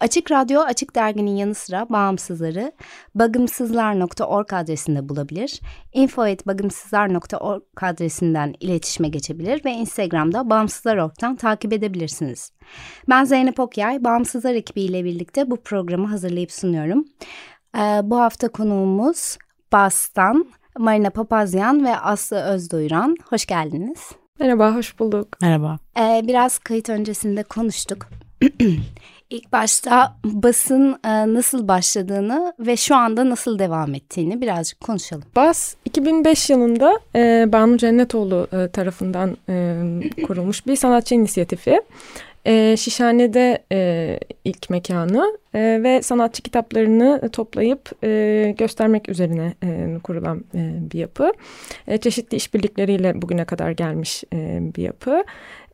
Açık Radyo, Açık Dergi'nin yanı sıra bağımsızları bagımsızlar.org adresinde bulabilir. info.bagımsızlar.org adresinden iletişime geçebilir ve Instagram'da Bağımsızlar.org'dan takip edebilirsiniz. Ben Zeynep Okyay, Bağımsızlar ekibiyle birlikte bu programı hazırlayıp sunuyorum. Ee, bu hafta konuğumuz BAS'tan Marina Papazyan ve Aslı Özdoyuran. Hoş geldiniz. Merhaba, hoş bulduk. Merhaba. Ee, biraz kayıt öncesinde konuştuk. İlk başta basın e, nasıl başladığını ve şu anda nasıl devam ettiğini birazcık konuşalım. Bas 2005 yılında e, Banu Cennetoğlu e, tarafından kurulmuş bir sanatçı inisiyatifi. Şişhane'de ilk mekanı ve sanatçı kitaplarını toplayıp göstermek üzerine kurulan bir yapı. Çeşitli işbirlikleriyle bugüne kadar gelmiş bir yapı.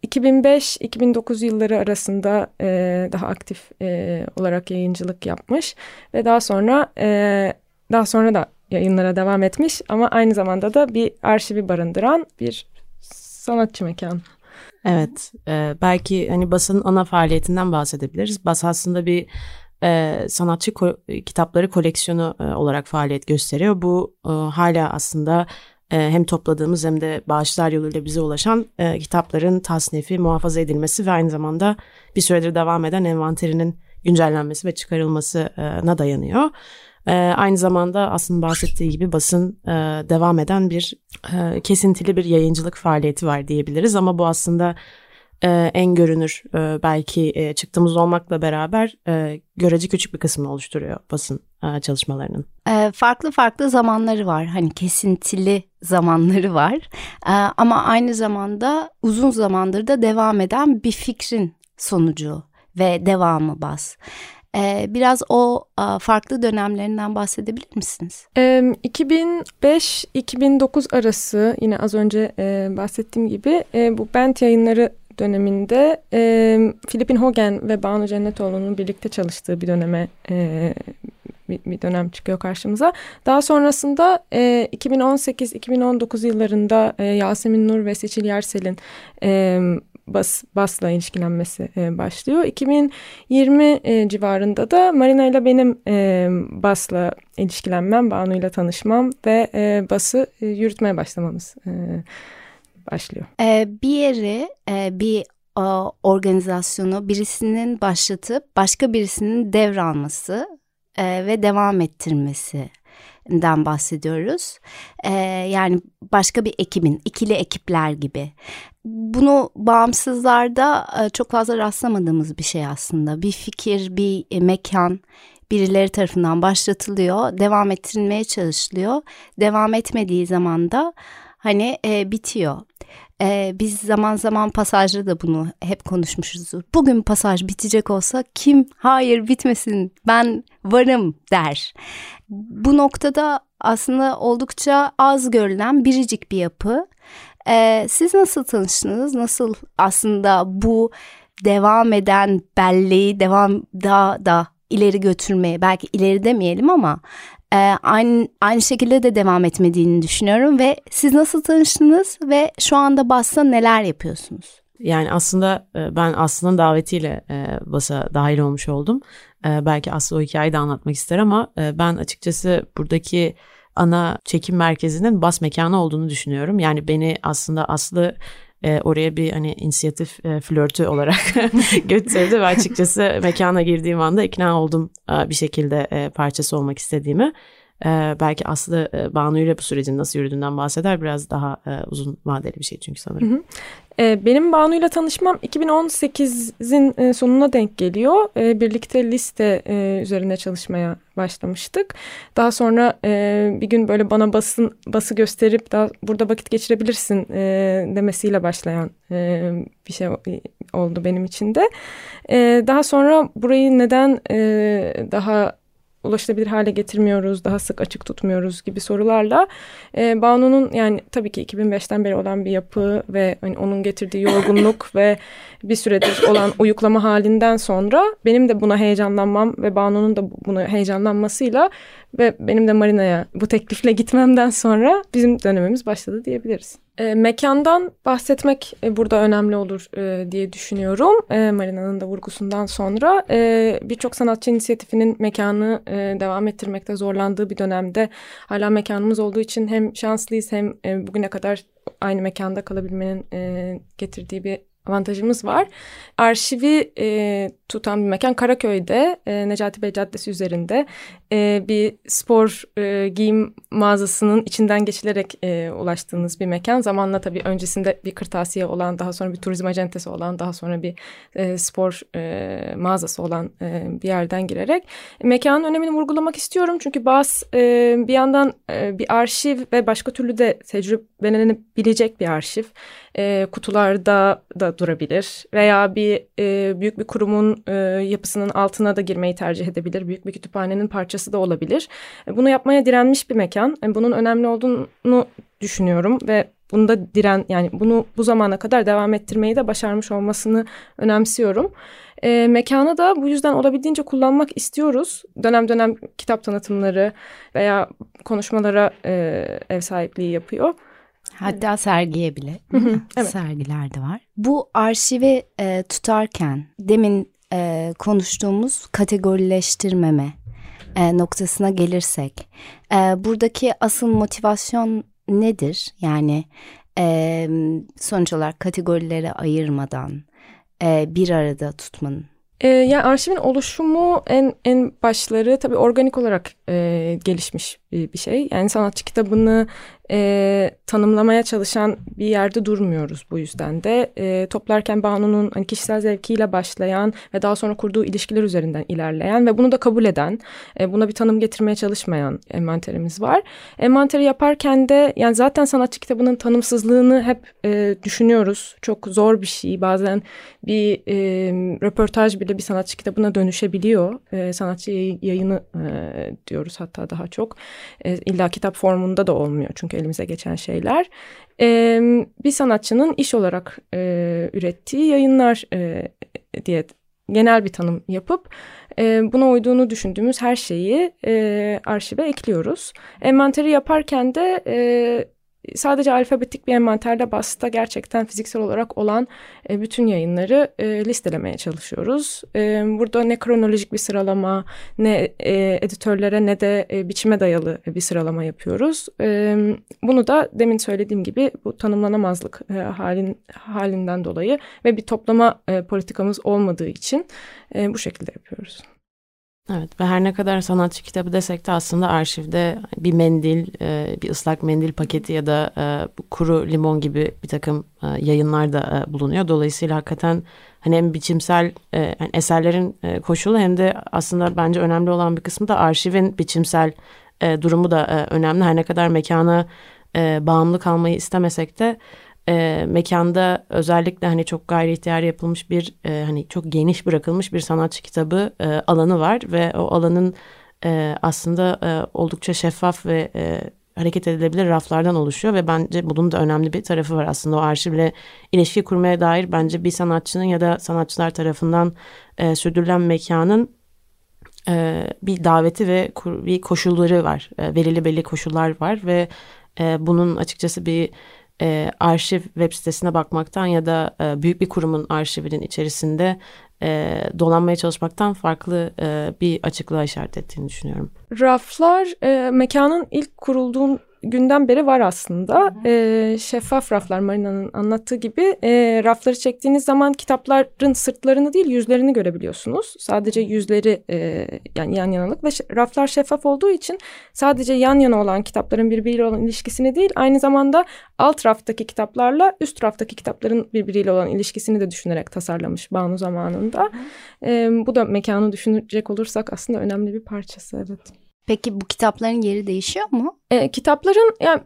2005-2009 yılları arasında e, daha aktif e, olarak yayıncılık yapmış ve daha sonra e, daha sonra da yayınlara devam etmiş ama aynı zamanda da bir arşivi barındıran bir sanatçı mekan. Evet, e, belki hani basının ana faaliyetinden bahsedebiliriz. Bas aslında bir e, sanatçı ko- kitapları koleksiyonu e, olarak faaliyet gösteriyor. Bu e, hala aslında hem topladığımız hem de bağışlar yoluyla bize ulaşan e, kitapların tasnifi, muhafaza edilmesi ve aynı zamanda bir süredir devam eden envanterinin güncellenmesi ve çıkarılmasına dayanıyor. E, aynı zamanda aslında bahsettiği gibi basın e, devam eden bir e, kesintili bir yayıncılık faaliyeti var diyebiliriz ama bu aslında e, en görünür e, belki e, çıktığımız olmakla beraber e, görece küçük bir kısmını oluşturuyor basın e, çalışmalarının. E, farklı farklı zamanları var hani kesintili zamanları var e, ama aynı zamanda uzun zamandır da devam eden bir fikrin sonucu ve devamı bas. Ee, biraz o farklı dönemlerinden bahsedebilir misiniz? 2005-2009 arası yine az önce bahsettiğim gibi bu Bent yayınları döneminde e, Filipin Hogan ve Banu Cennetoğlu'nun birlikte çalıştığı bir döneme e, bir, bir dönem çıkıyor karşımıza. Daha sonrasında e, 2018-2019 yıllarında e, Yasemin Nur ve Seçil Yersel'in e, bas, basla ilişkilenmesi e, başlıyor. 2020 e, civarında da Marina ile benim e, basla ilişkilenmem, Banu ile tanışmam ve e, bası e, yürütmeye başlamamız e, başlıyor. Ee, bir yeri, e, bir e, organizasyonu birisinin başlatıp başka birisinin devralması e, ve devam ettirmesi den bahsediyoruz. Ee, yani başka bir ekibin, ikili ekipler gibi. Bunu bağımsızlarda e, çok fazla rastlamadığımız bir şey aslında. Bir fikir, bir e, mekan birileri tarafından başlatılıyor, devam ettirilmeye çalışılıyor. Devam etmediği zaman da hani e, bitiyor. E, biz zaman zaman pasajda da bunu hep konuşmuşuzdur. Bugün pasaj bitecek olsa kim hayır bitmesin ben varım der. Bu noktada aslında oldukça az görülen biricik bir yapı. E, siz nasıl tanıştınız? Nasıl aslında bu devam eden belleği devam daha da ileri götürmeye belki ileri demeyelim ama e, aynı aynı şekilde de devam etmediğini düşünüyorum ve siz nasıl tanıştınız ve şu anda BAS'ta neler yapıyorsunuz? Yani aslında e, ben Aslı'nın davetiyle e, BAS'a dahil olmuş oldum. E, belki Aslı o hikayeyi de anlatmak ister ama ben açıkçası buradaki ana çekim merkezinin bas mekanı olduğunu düşünüyorum. Yani beni aslında Aslı e, oraya bir hani inisiyatif e, flörtü olarak götürdü ve açıkçası mekana girdiğim anda ikna oldum e, bir şekilde e, parçası olmak istediğimi. E, belki Aslı e, Banu ile bu sürecin nasıl yürüdüğünden bahseder. Biraz daha e, uzun vadeli bir şey çünkü sanırım. Hı hı. E, benim Banu'yla tanışmam 2018'in e, sonuna denk geliyor. E, birlikte liste üzerine çalışmaya başlamıştık. Daha sonra bir gün böyle bana basın bası gösterip daha burada vakit geçirebilirsin demesiyle başlayan bir şey oldu benim için de. Daha sonra burayı neden daha ulaşılabilir hale getirmiyoruz, daha sık açık tutmuyoruz gibi sorularla e, Banu'nun yani tabii ki 2005'ten beri olan bir yapı ve hani onun getirdiği yorgunluk ve bir süredir olan uyuklama halinden sonra benim de buna heyecanlanmam ve Banu'nun da buna heyecanlanmasıyla ve benim de Marina'ya bu teklifle gitmemden sonra bizim dönemimiz başladı diyebiliriz. E, mekandan bahsetmek e, burada önemli olur e, diye düşünüyorum. E, Marina'nın da vurgusundan sonra e, birçok sanatçı inisiyatifinin mekanı e, devam ettirmekte zorlandığı bir dönemde hala mekanımız olduğu için hem şanslıyız hem e, bugüne kadar aynı mekanda kalabilmenin e, getirdiği bir avantajımız var. Arşivi e, tutan bir mekan Karaköy'de e, Necati Bey Caddesi üzerinde e, bir spor e, giyim mağazasının içinden geçilerek e, ulaştığınız bir mekan. Zamanla tabii öncesinde bir kırtasiye olan, daha sonra bir turizm acentesi olan, daha sonra bir e, spor e, mağazası olan e, bir yerden girerek. Mekanın önemini vurgulamak istiyorum çünkü BAS e, bir yandan e, bir arşiv ve başka türlü de tecrübelenebilecek bir arşiv. E, kutularda da durabilir veya bir e, büyük bir kurumun e, yapısının altına da girmeyi tercih edebilir. Büyük bir kütüphanenin parçası da olabilir. E, bunu yapmaya direnmiş bir mekan. E, bunun önemli olduğunu düşünüyorum ve bunda diren yani bunu bu zamana kadar devam ettirmeyi de başarmış olmasını önemsiyorum. E, mekanı da bu yüzden olabildiğince kullanmak istiyoruz. Dönem dönem kitap tanıtımları veya konuşmalara e, ev sahipliği yapıyor. Hatta sergiye bile evet. sergiler de var. Bu arşivi e, tutarken demin e, konuştuğumuz kategorileştirmeme e, noktasına gelirsek e, buradaki asıl motivasyon nedir? Yani e, sonuç olarak kategorilere ayırmadan e, bir arada tutmanın e, yani arşivin oluşumu en en başları tabii organik olarak e, gelişmiş bir, bir şey. Yani sanatçı kitabını e, tanımlamaya çalışan bir yerde durmuyoruz bu yüzden de. E, toplarken Banu'nun hani kişisel zevkiyle başlayan ve daha sonra kurduğu ilişkiler üzerinden ilerleyen ve bunu da kabul eden, e, buna bir tanım getirmeye çalışmayan envanterimiz var. Envanteri yaparken de yani zaten sanatçı kitabının tanımsızlığını hep e, düşünüyoruz. Çok zor bir şey. Bazen bir e, röportaj bile bir sanatçı kitabına dönüşebiliyor. E, sanatçı yayını e, diyoruz hatta daha çok. E, illa kitap formunda da olmuyor çünkü elimize geçen şeyler. E, bir sanatçının iş olarak e, ürettiği yayınlar e, diye genel bir tanım yapıp e, buna uyduğunu düşündüğümüz her şeyi e, arşive ekliyoruz. Envanteri yaparken de e, sadece alfabetik bir envanterde BAS'ta gerçekten fiziksel olarak olan e, bütün yayınları e, listelemeye çalışıyoruz. E, burada ne kronolojik bir sıralama, ne e, editörlere ne de e, biçime dayalı bir sıralama yapıyoruz. E, bunu da demin söylediğim gibi bu tanımlanamazlık e, halin halinden dolayı ve bir toplama e, politikamız olmadığı için e, bu şekilde yapıyoruz. Evet ve her ne kadar sanatçı kitabı desek de aslında arşivde bir mendil, e, bir ıslak mendil paketi ya da e, kuru limon gibi bir takım e, yayınlar da bulunuyor. Dolayısıyla hakikaten hani hem biçimsel yani eserlerin koşulu hem de aslında bence önemli olan bir kısmı da arşivin biçimsel durumu da önemli. Her ne kadar mekana bağımlı kalmayı istemesek de e, mekanda özellikle hani çok gayri ihtiyar yapılmış bir e, hani çok geniş bırakılmış bir sanatçı kitabı e, alanı var ve o alanın e, aslında e, oldukça şeffaf ve e, hareket edilebilir raflardan oluşuyor ve bence bunun da önemli bir tarafı var aslında o arşivle ilişki kurmaya dair bence bir sanatçının ya da sanatçılar tarafından e, sürdürülen mekanın e, bir daveti ve bir koşulları var. E, verili belli koşullar var ve e, bunun açıkçası bir e, arşiv web sitesine bakmaktan ya da e, büyük bir kurumun arşivinin içerisinde e, dolanmaya çalışmaktan farklı e, bir açıklığa işaret ettiğini düşünüyorum. Raflar e, mekanın ilk kurulduğun günden beri var aslında. E, şeffaf raflar Marina'nın anlattığı gibi e, rafları çektiğiniz zaman kitapların sırtlarını değil yüzlerini görebiliyorsunuz. Sadece yüzleri e, yani yan yanalık ve raflar şeffaf olduğu için sadece yan yana olan kitapların birbiriyle olan ilişkisini değil aynı zamanda alt raftaki kitaplarla üst raftaki kitapların birbiriyle olan ilişkisini de düşünerek tasarlamış Banu zamanında. E, bu da mekanı düşünecek olursak aslında önemli bir parçası evet. Peki bu kitapların yeri değişiyor mu? E, kitapların yani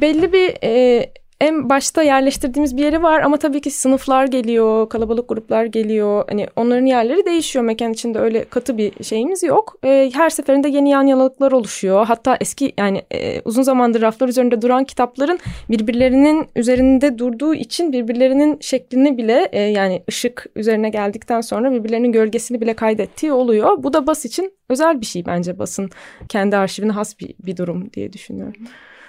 belli bir e, en başta yerleştirdiğimiz bir yeri var ama tabii ki sınıflar geliyor, kalabalık gruplar geliyor. Hani onların yerleri değişiyor. Mekan içinde öyle katı bir şeyimiz yok. E, her seferinde yeni yan yanalıklar oluşuyor. Hatta eski yani e, uzun zamandır raflar üzerinde duran kitapların birbirlerinin üzerinde durduğu için birbirlerinin şeklini bile e, yani ışık üzerine geldikten sonra birbirlerinin gölgesini bile kaydettiği oluyor. Bu da bas için özel bir şey bence basın kendi arşivine has bir, bir durum diye düşünüyorum.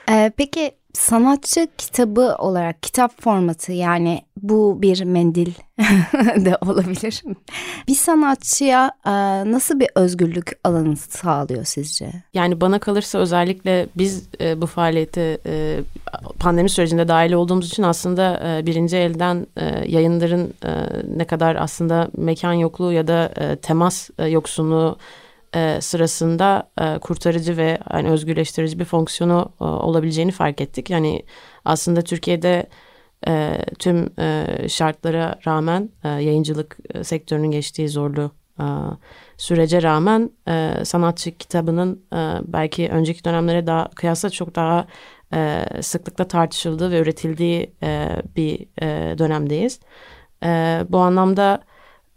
Ee, peki sanatçı kitabı olarak kitap formatı yani bu bir mendil de olabilir. Bir sanatçıya e, nasıl bir özgürlük alanı sağlıyor sizce? Yani bana kalırsa özellikle biz e, bu faaliyete e, pandemi sürecinde dahil olduğumuz için aslında e, birinci elden e, yayınların e, ne kadar aslında mekan yokluğu ya da e, temas e, yoksunluğu e, sırasında e, kurtarıcı ve yani özgürleştirici bir fonksiyonu e, olabileceğini fark ettik. Yani aslında Türkiye'de e, tüm e, şartlara rağmen e, yayıncılık e, sektörünün geçtiği zorlu e, sürece rağmen e, sanatçı kitabının e, belki önceki dönemlere daha kıyasla çok daha e, sıklıkla tartışıldığı ve üretildiği e, bir e, dönemdeyiz. E, bu anlamda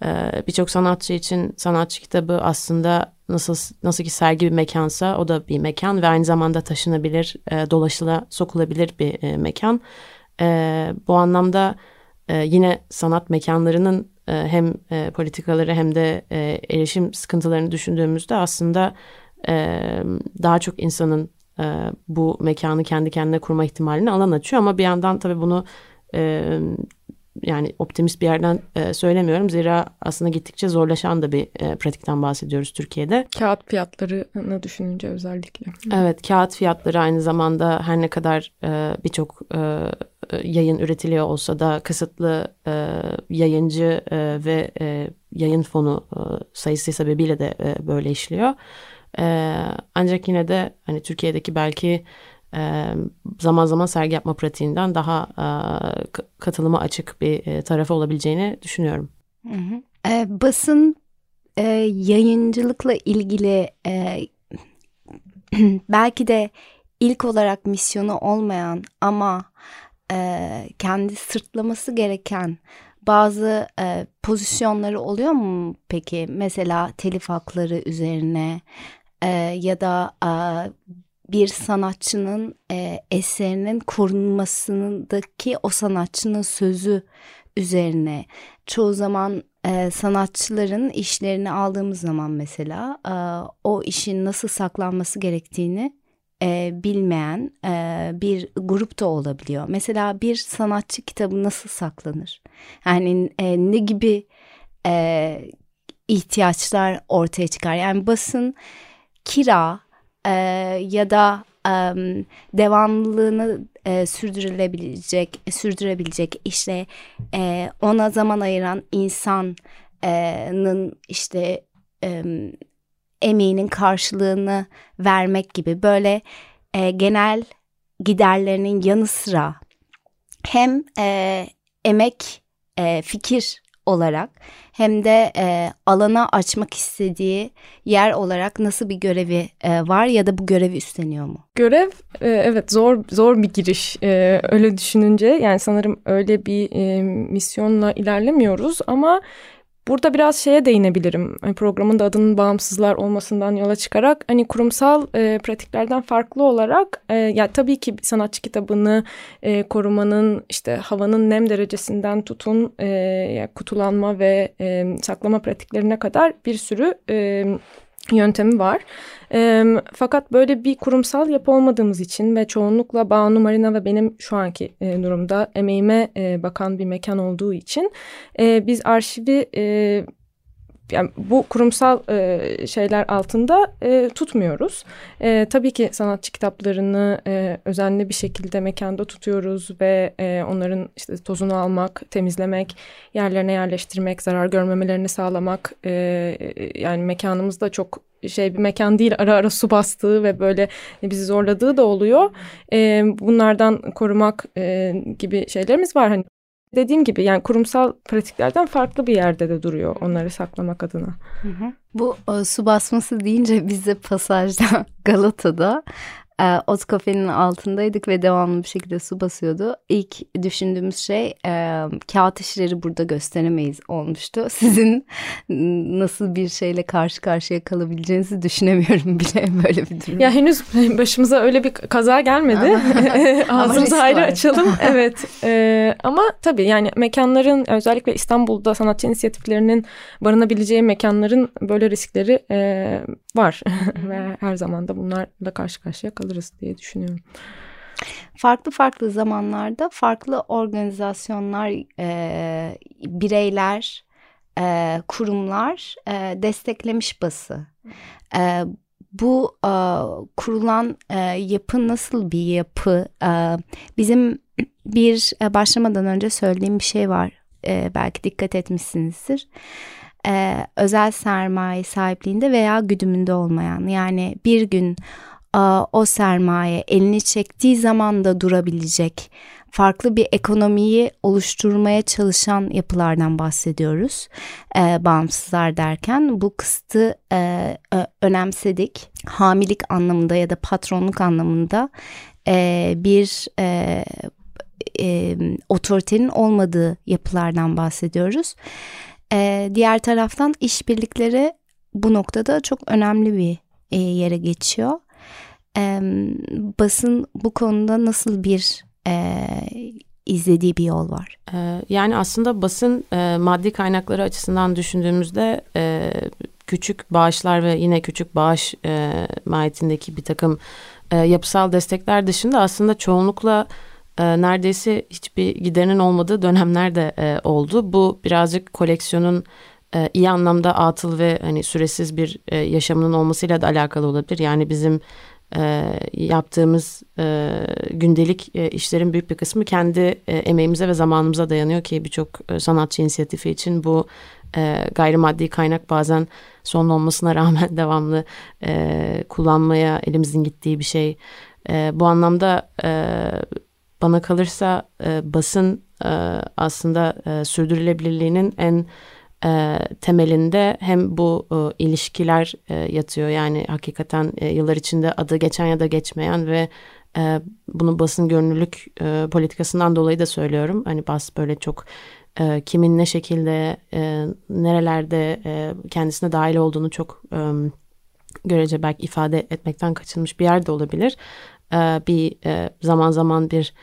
ee, birçok sanatçı için sanatçı kitabı aslında nasıl nasıl ki sergi bir mekansa o da bir mekan ve aynı zamanda taşınabilir, e, dolaşıla sokulabilir bir e, mekan. E, bu anlamda yine sanat mekanlarının hem politikaları hem de erişim sıkıntılarını düşündüğümüzde aslında daha çok insanın bu mekanı kendi kendine kurma ihtimalini alan açıyor ama bir yandan tabii bunu yani optimist bir yerden e, söylemiyorum. Zira aslında gittikçe zorlaşan da bir e, pratikten bahsediyoruz Türkiye'de. Kağıt fiyatlarını düşününce özellikle. Evet kağıt fiyatları aynı zamanda her ne kadar e, birçok e, yayın üretiliyor olsa da kısıtlı e, yayıncı e, ve e, yayın fonu e, sayısı sebebiyle de e, böyle işliyor. E, ancak yine de hani Türkiye'deki belki zaman zaman sergi yapma pratiğinden daha e, katılıma açık bir e, tarafı olabileceğini düşünüyorum. E, basın e, yayıncılıkla ilgili e, belki de ilk olarak misyonu olmayan ama e, kendi sırtlaması gereken bazı e, pozisyonları oluyor mu peki? Mesela telif hakları üzerine e, ya da e, bir sanatçının e, eserinin korunmasındaki o sanatçının sözü üzerine çoğu zaman e, sanatçıların işlerini aldığımız zaman mesela e, o işin nasıl saklanması gerektiğini e, bilmeyen e, bir grup da olabiliyor. Mesela bir sanatçı kitabı nasıl saklanır? Yani e, ne gibi e, ihtiyaçlar ortaya çıkar? Yani basın kira e, ya da e, devamlılığını e, sürdürülebilecek sürdürebilecek işte e, ona zaman ayıran insanın işte e, emeğinin karşılığını vermek gibi. Böyle e, genel giderlerinin yanı sıra hem e, emek e, fikir olarak hem de e, alana açmak istediği yer olarak nasıl bir görevi e, var ya da bu görevi üstleniyor mu? Görev e, evet zor zor bir giriş e, öyle düşününce yani sanırım öyle bir e, misyonla ilerlemiyoruz ama Burada biraz şeye değinebilirim. Hani programın da adının bağımsızlar olmasından yola çıkarak hani kurumsal e, pratiklerden farklı olarak e, ya tabii ki sanatçı kitabını e, korumanın işte havanın nem derecesinden tutun e, kutulanma ve e, saklama pratiklerine kadar bir sürü e, yöntemi var. E, fakat böyle bir kurumsal yapı olmadığımız için ve çoğunlukla Banu Marina ve benim şu anki e, durumda emeğime e, bakan bir mekan olduğu için e, biz arşivi e, yani bu kurumsal e, şeyler altında e, tutmuyoruz. E, tabii ki sanatçı kitaplarını e, özenli bir şekilde mekanda tutuyoruz ve e, onların işte tozunu almak, temizlemek, yerlerine yerleştirmek, zarar görmemelerini sağlamak. E, yani mekanımız da çok şey bir mekan değil ara ara su bastığı ve böyle bizi zorladığı da oluyor. E, bunlardan korumak e, gibi şeylerimiz var. Hani dediğim gibi yani kurumsal pratiklerden farklı bir yerde de duruyor onları saklamak adına. Hı hı. Bu e, su basması deyince biz de pasajda Galata'da e, Ot kafenin altındaydık ve devamlı bir şekilde su basıyordu. İlk düşündüğümüz şey e, kağıt işleri burada gösteremeyiz olmuştu. Sizin nasıl bir şeyle karşı karşıya kalabileceğinizi düşünemiyorum bile böyle bir durum. Ya henüz başımıza öyle bir kaza gelmedi. Ağzımızı ayrı açalım. evet. E, ama tabii yani mekanların özellikle İstanbul'da sanatçı inisiyatiflerinin barınabileceği mekanların böyle riskleri e, var. ve her zaman da bunlarla karşı karşıya kalıyoruz alırız diye düşünüyorum. Farklı farklı zamanlarda farklı organizasyonlar, e, bireyler, e, kurumlar e, desteklemiş bası. E, bu e, kurulan e, yapı nasıl bir yapı? E, bizim bir e, başlamadan önce söylediğim bir şey var. E, belki dikkat etmişsinizdir. E, özel sermaye sahipliğinde veya güdümünde olmayan yani bir gün o sermaye elini çektiği zaman da durabilecek farklı bir ekonomiyi oluşturmaya çalışan yapılardan bahsediyoruz. E, bağımsızlar derken bu kısıtı e, önemsedik. Hamilik anlamında ya da patronluk anlamında e, bir e, e, otoritenin olmadığı yapılardan bahsediyoruz. E, diğer taraftan işbirlikleri bu noktada çok önemli bir e, yere geçiyor e, basın bu konuda nasıl bir e, izlediği bir yol var? Yani aslında basın e, maddi kaynakları açısından düşündüğümüzde e, küçük bağışlar ve yine küçük bağış e, mahiyetindeki bir takım e, yapısal destekler dışında aslında çoğunlukla e, neredeyse hiçbir giderinin olmadığı dönemler de e, oldu. Bu birazcık koleksiyonun e, iyi anlamda atıl ve hani süresiz bir e, yaşamının olmasıyla da alakalı olabilir. Yani bizim e, yaptığımız e, gündelik e, işlerin büyük bir kısmı kendi e, emeğimize ve zamanımıza dayanıyor ki birçok e, sanatçı inisiyatifi için bu e, gayrimaddi kaynak bazen son olmasına rağmen devamlı e, kullanmaya elimizin gittiği bir şey. E, bu anlamda e, bana kalırsa e, basın e, aslında e, sürdürülebilirliğinin en e, temelinde hem bu e, ilişkiler e, yatıyor. Yani hakikaten e, yıllar içinde adı geçen ya da geçmeyen ve e, bunu basın görünürlük e, politikasından dolayı da söylüyorum. Hani bas böyle çok e, kimin ne şekilde e, nerelerde e, kendisine dahil olduğunu çok e, görece belki ifade etmekten kaçınmış bir yerde olabilir. E, bir e, zaman zaman bir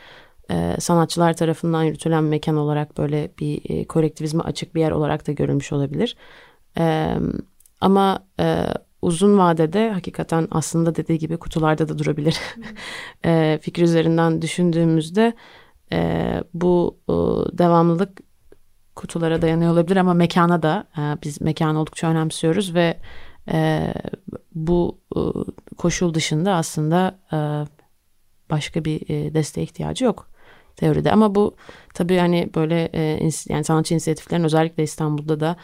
e, sanatçılar tarafından yürütülen mekan olarak böyle bir e, kolektivizme açık bir yer olarak da görülmüş olabilir. E, ama e, uzun vadede hakikaten aslında dediği gibi kutularda da durabilir. e, fikir üzerinden düşündüğümüzde e, bu e, devamlılık kutulara dayanıyor olabilir ama mekana da e, biz mekanı oldukça önemsiyoruz ve e, bu e, koşul dışında aslında e, başka bir e, desteğe ihtiyacı yok teoride. Ama bu tabii hani böyle e, yani sanatçı inisiyatiflerin özellikle İstanbul'da da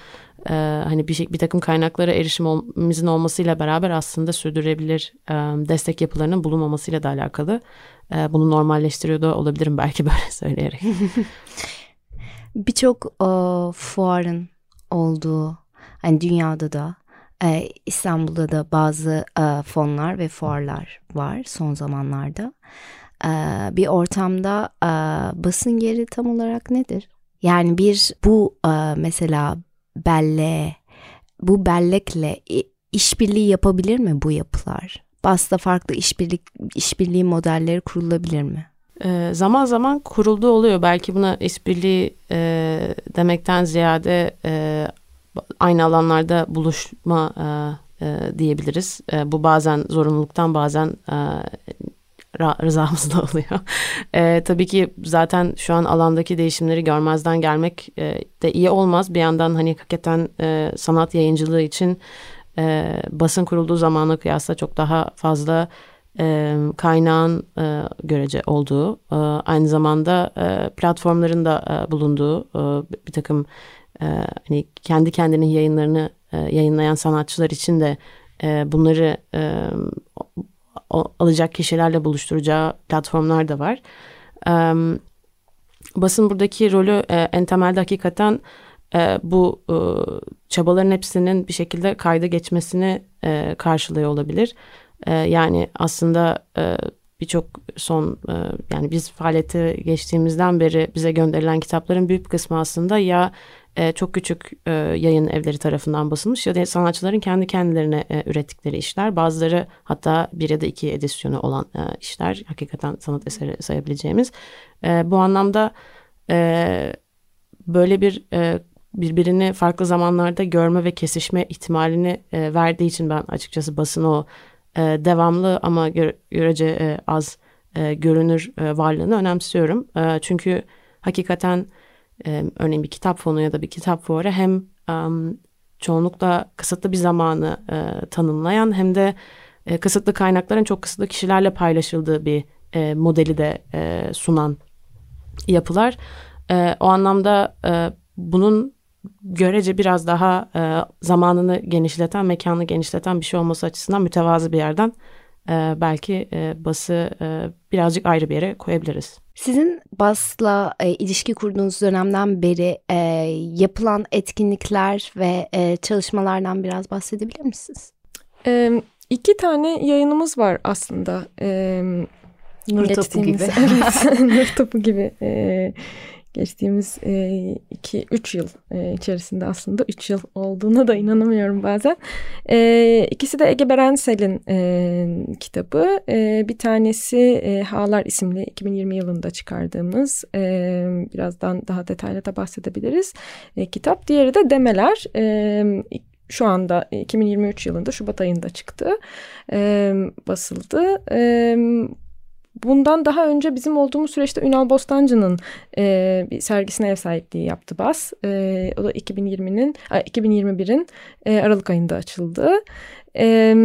e, hani bir, şey, bir takım kaynaklara erişimimizin olmasıyla beraber aslında sürdürülebilir e, destek yapılarının bulunmamasıyla da alakalı. E, bunu normalleştiriyor da olabilirim belki böyle söyleyerek. Birçok fuarın olduğu hani dünyada da e, İstanbul'da da bazı e, fonlar ve fuarlar var son zamanlarda bir ortamda basın yeri tam olarak nedir? Yani bir bu mesela belle, bu bellekle işbirliği yapabilir mi bu yapılar? Bas'ta farklı işbirlik işbirliği modelleri kurulabilir mi? E, zaman zaman kurulduğu oluyor. Belki buna işbirliği e, demekten ziyade e, aynı alanlarda buluşma e, e, diyebiliriz. E, bu bazen zorunluluktan bazen e, rızamız da oluyor. E, tabii ki zaten şu an alandaki değişimleri görmezden gelmek e, de iyi olmaz. Bir yandan hani hakikaten e, sanat yayıncılığı için e, basın kurulduğu zamana kıyasla çok daha fazla e, kaynağın e, görece olduğu, e, aynı zamanda e, platformların da e, bulunduğu e, bir takım e, hani kendi kendinin yayınlarını e, yayınlayan sanatçılar için de e, bunları e, alacak kişilerle buluşturacağı platformlar da var. Basın buradaki rolü e, en temelde hakikaten e, bu e, çabaların hepsinin bir şekilde kayda geçmesini e, karşılıyor olabilir. Yani aslında birçok son yani biz faaliyete geçtiğimizden beri bize gönderilen kitapların büyük kısmı aslında ya e, çok küçük e, yayın evleri tarafından basılmış ya da sanatçıların kendi kendilerine e, ürettikleri işler. Bazıları hatta bir ya da iki edisyonu olan e, işler hakikaten sanat eseri sayabileceğimiz. E, bu anlamda e, böyle bir e, birbirini farklı zamanlarda görme ve kesişme ihtimalini e, verdiği için ben açıkçası basın o e, devamlı ama gö görece e, az e, görünür e, varlığını önemsiyorum. E, çünkü hakikaten e, örneğin bir kitap fonu ya da bir kitap fuarı hem um, çoğunlukla kısıtlı bir zamanı e, tanımlayan hem de e, kısıtlı kaynakların çok kısıtlı kişilerle paylaşıldığı bir e, modeli de e, sunan yapılar. E, o anlamda e, bunun görece biraz daha e, zamanını genişleten, mekanı genişleten bir şey olması açısından mütevazı bir yerden e, belki e, bası e, birazcık ayrı bir yere koyabiliriz. Sizin BAS'la e, ilişki kurduğunuz dönemden beri e, yapılan etkinlikler ve e, çalışmalardan biraz bahsedebilir misiniz? E, iki tane yayınımız var aslında. E, Nur topu gibi. evet, nur topu gibi. E, geçtiğimiz 2-3 e, yıl e, içerisinde aslında 3 yıl olduğuna da inanamıyorum bazen. E, ikisi de Ege Berensel'in e, kitabı. E, bir tanesi e, Hağlar isimli 2020 yılında çıkardığımız e, birazdan daha detaylı da bahsedebiliriz e, kitap. Diğeri de Demeler. E, şu anda 2023 yılında Şubat ayında çıktı, e, basıldı. E, Bundan daha önce bizim olduğumuz süreçte Ünal Bostancı'nın e, bir sergisine ev sahipliği yaptı BAS. E, o da 2020'nin 2021'in e, Aralık ayında açıldı. E,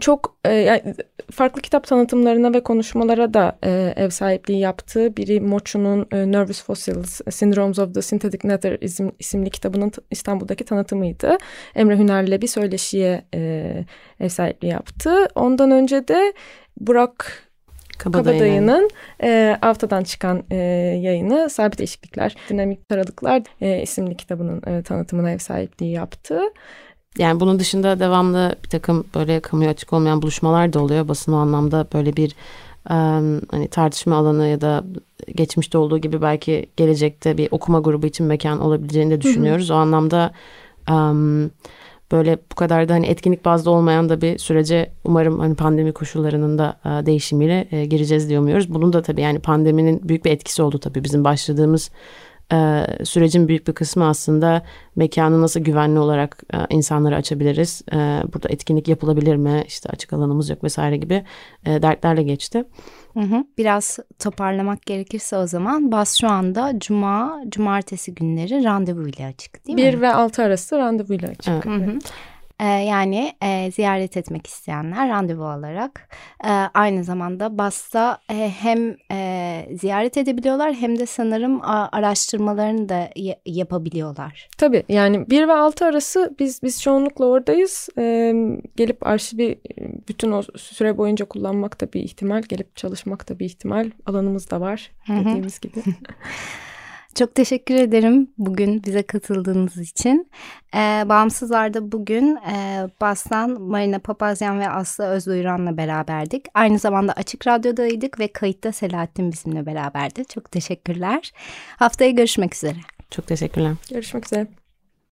çok e, yani farklı kitap tanıtımlarına ve konuşmalara da e, ev sahipliği yaptı. Biri Moçu'nun e, Nervous Fossils, Syndromes of the Synthetic Matter isim, isimli kitabının İstanbul'daki tanıtımıydı. Emre Hüner'le bir söyleşiye e, ev sahipliği yaptı. Ondan önce de Burak Kabadayı'nın e, haftadan çıkan e, yayını Sabit Eşiklikler, Dinamik Taralıklar e, isimli kitabının e, tanıtımına ev sahipliği yaptı. Yani bunun dışında devamlı bir takım böyle kamuya açık olmayan buluşmalar da oluyor. Basın o anlamda böyle bir um, hani tartışma alanı ya da geçmişte olduğu gibi belki gelecekte bir okuma grubu için mekan olabileceğini de düşünüyoruz. Hı hı. O anlamda um, böyle bu kadar da hani etkinlik bazlı olmayan da bir sürece umarım hani pandemi koşullarının da e, değişimiyle e, gireceğiz diyor muyuz? Bunun da tabii yani pandeminin büyük bir etkisi oldu tabii bizim başladığımız e, sürecin büyük bir kısmı aslında mekanı nasıl güvenli olarak insanlara açabiliriz? Burada etkinlik yapılabilir mi? İşte açık alanımız yok vesaire gibi dertlerle geçti. Hı hı. Biraz toparlamak gerekirse o zaman BAS şu anda cuma, cumartesi günleri randevu ile açık değil mi? 1 ve 6 arası randevu ile açık. Evet. Hı hı. E, yani e, ziyaret etmek isteyenler randevu alarak e, aynı zamanda BAS'ta e, hem e, ziyaret edebiliyorlar hem de sanırım a, araştırmalarını da yapabiliyorlar. Tabii yani 1 ve 6 arası biz biz çoğunlukla oradayız. E, gelip arşivi bütün o süre boyunca kullanmak da bir ihtimal, gelip çalışmak da bir ihtimal. Alanımız da var dediğimiz gibi. Çok teşekkür ederim bugün bize katıldığınız için. Ee, Bağımsızlar'da bugün e, Bastan, Marina Papazyan ve Aslı Özduyuran'la beraberdik. Aynı zamanda Açık Radyo'daydık ve kayıtta Selahattin bizimle beraberdi. Çok teşekkürler. Haftaya görüşmek üzere. Çok teşekkürler. Görüşmek üzere.